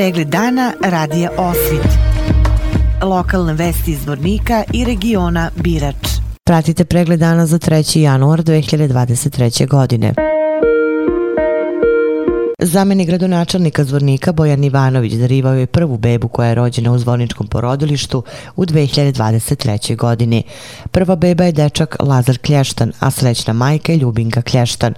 Pregled dana radija Osvit. Lokalne vesti iz Vornika i regiona Birač. Pratite pregled dana za 3. januar 2023. godine. Zameni gradonačelnika Zvornika Bojan Ivanović darivao je prvu bebu koja je rođena u Zvorničkom porodilištu u 2023. godini. Prva beba je dečak Lazar Klještan, a srećna majka je Ljubinka Klještan.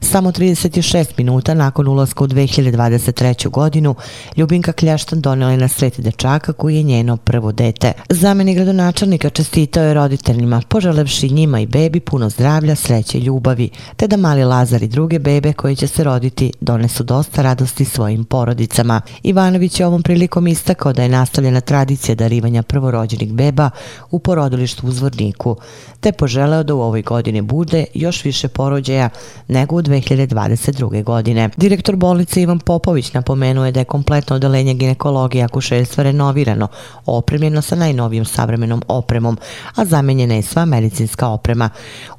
Samo 36 minuta nakon ulaska u 2023. godinu, Ljubinka Klještan donela je na svet dečaka koji je njeno prvo dete. Zameni gradonačelnika čestitao je roditeljima, poželevši njima i bebi puno zdravlja, sreće i ljubavi, te da mali Lazar i druge bebe koje će se roditi donesu dosta radosti svojim porodicama. Ivanović je ovom prilikom istakao da je nastavljena tradicija darivanja prvorođenih beba u porodilištu u Zvorniku, te poželeo da u ovoj godini bude još više porođaja nego u 2022. godine. Direktor bolnice Ivan Popović napomenuo je da je kompletno odelenje ginekologije akušerstva renovirano, opremljeno sa najnovijom savremenom opremom, a zamenjena je sva medicinska oprema.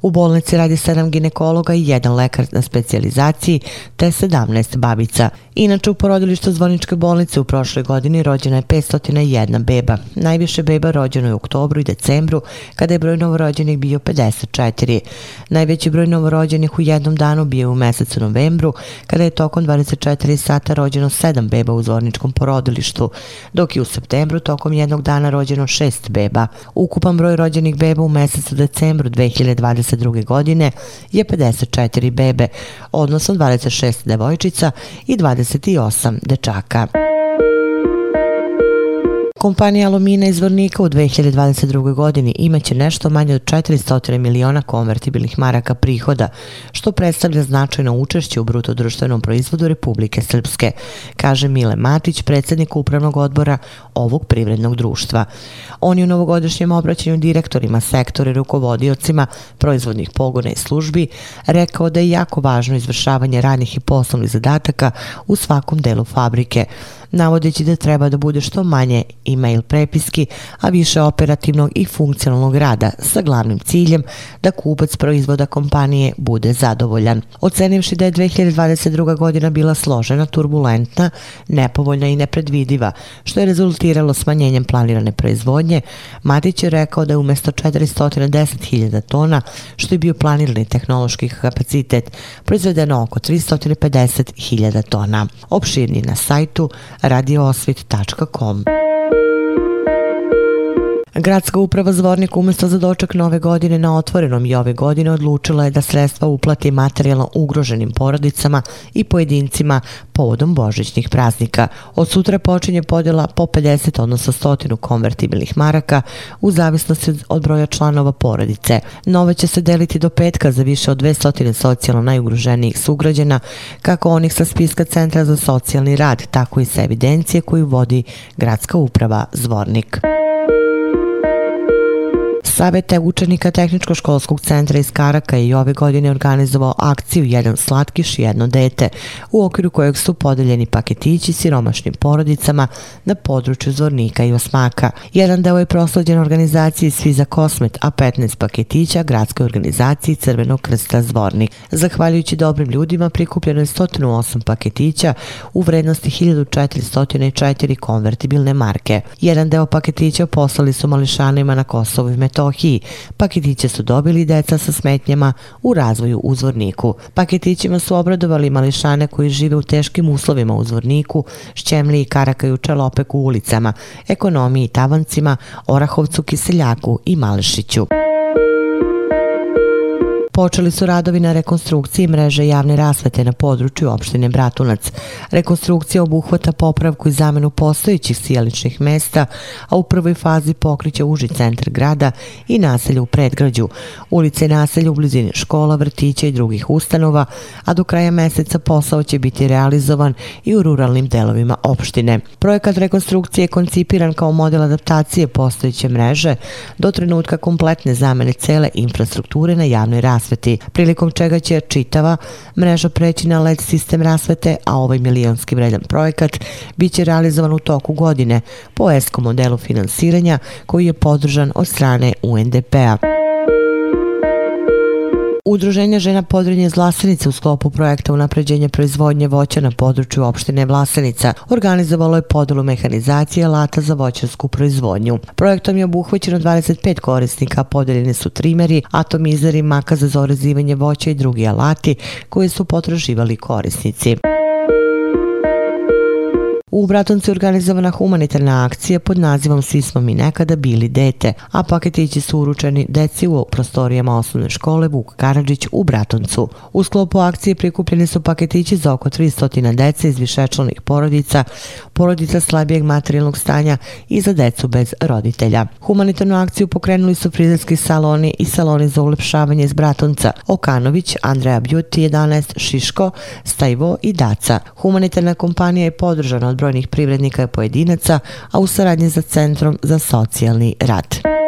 U bolnici radi 7 ginekologa i jedan lekar na specijalizaciji, te 17 babica. Inače, u porodilištu Zvoničke bolnice u prošloj godini rođena je 501 beba. Najviše beba rođeno je u oktobru i decembru, kada je broj novorođenih bio 54. Najveći broj novorođenih u jednom danu bio u mesecu novembru, kada je tokom 24 sata rođeno 7 beba u Zvorničkom porodilištu, dok je u septembru tokom jednog dana rođeno 6 beba. Ukupan broj rođenih beba u mesecu decembru 2022. godine je 54 bebe, odnosno 26 devojčica i 28 dečaka. Kompanija Alumina iz Vornika u 2022. godini imaće nešto manje od 400 miliona konvertibilnih maraka prihoda, što predstavlja značajno učešće u bruto društvenom proizvodu Republike Srpske, kaže Mile Matić, predsjednik upravnog odbora ovog privrednog društva. On je u novogodišnjem obraćanju direktorima sektora i rukovodiocima proizvodnih pogona i službi rekao da je jako važno izvršavanje radnih i poslovnih zadataka u svakom delu fabrike, navodeći da treba da bude što manje e-mail prepiski, a više operativnog i funkcionalnog rada sa glavnim ciljem da kupac proizvoda kompanije bude zadovoljan. Ocenivši da je 2022. godina bila složena, turbulentna, nepovoljna i nepredvidiva, što je rezultiralo smanjenjem planirane proizvodnje, Matić je rekao da je umjesto 410.000 tona, što je bio planirani tehnološki kapacitet, proizvedeno oko 350.000 tona. Opširni na sajtu radioosvit.com. Gradska uprava Zvornik umjesto za doček nove godine na otvorenom i ove godine odlučila je da sredstva uplati materijalno ugroženim porodicama i pojedincima povodom božićnih praznika. Od sutra počinje podjela po 50, odnosno stotinu konvertibilnih maraka u zavisnosti od broja članova porodice. Nove će se deliti do petka za više od 200 socijalno najugroženijih sugrađena, kako onih sa spiska Centra za socijalni rad, tako i sa evidencije koju vodi Gradska uprava Zvornik. Savete učenika Tehničko-školskog centra iz Karaka je i ove godine organizovao akciju Jedan slatkiš i jedno dete, u okviru kojeg su podeljeni paketići siromašnim porodicama na području Zvornika i Osmaka. Jedan deo je proslođen organizaciji Svi za kosmet, a 15 paketića gradskoj organizaciji Crvenog krsta Zvornik. Zahvaljujući dobrim ljudima prikupljeno je 108 paketića u vrednosti 1404 konvertibilne marke. Jedan deo paketića poslali su mališanima na Kosovo i Metohiju Metohiji. Paketiće su dobili deca sa smetnjama u razvoju u Zvorniku. Paketićima su obradovali mališane koji žive u teškim uslovima u Zvorniku, Šćemli i Karakaju Čelopeku ulicama, ekonomiji Tavancima, Orahovcu, Kiseljaku i Malešiću počeli su radovi na rekonstrukciji mreže javne rasvete na području opštine Bratunac. Rekonstrukcija obuhvata popravku i zamenu postojećih sijaličnih mesta, a u prvoj fazi pokriće uži centar grada i naselje u predgrađu, ulice i naselje u blizini škola, vrtića i drugih ustanova, a do kraja meseca posao će biti realizovan i u ruralnim delovima opštine. Projekat rekonstrukcije je koncipiran kao model adaptacije postojeće mreže do trenutka kompletne zamene cele infrastrukture na javnoj rasvete rasveti, prilikom čega će čitava mreža preći na LED sistem rasvete, a ovaj milijonski vredan projekat bit će realizovan u toku godine po ESCO modelu finansiranja koji je podržan od strane UNDP-a. Udruženje žena Podrinje Zlasenice u sklopu projekta unapređenja proizvodnje voća na području opštine Vlasenica organizovalo je podelu mehanizacije alata za voćarsku proizvodnju. Projektom je obuhvaćeno 25 korisnika, podeljene su trimeri, atomizeri, maka za zorezivanje voća i drugi alati koje su potraživali korisnici. U Bratoncu je organizovana humanitarna akcija pod nazivom Svi smo mi nekada bili dete, a paketići su uručeni deci u prostorijama osnovne škole Vuk Karadžić u Bratoncu. U sklopu akcije prikupljeni su paketići za oko 300 dece iz višečlanih porodica, porodica slabijeg materijalnog stanja i za decu bez roditelja. Humanitarnu akciju pokrenuli su frizerski saloni i saloni za ulepšavanje iz Bratonca, Okanović, Andreja Beauty 11, Šiško, Stajvo i Daca. Humanitarna kompanija je podržana od brojnih privrednika i pojedinaca, a u saradnji za Centrom za socijalni rad.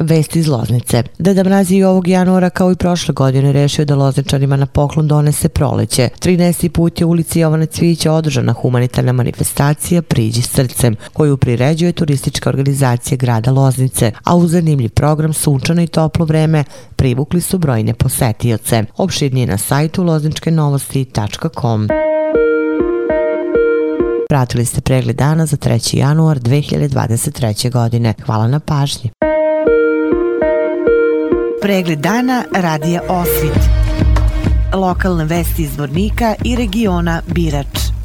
Vesti iz Loznice. Deda Mrazi i ovog januara kao i prošle godine rešio da Lozničanima na poklon donese proleće. 13. put je ulici Jovane Cvića održana humanitarna manifestacija Priđi srcem, koju priređuje turistička organizacija grada Loznice, a u zanimljiv program Sunčano i toplo vreme privukli su brojne posetioce. Opširnije na sajtu lozničkenovosti.com. Pratili ste pregled dana za 3. januar 2023. godine. Hvala na pažnji. Pregled dana radija Osvit. Lokalne vesti iz Vornika i regiona Birač.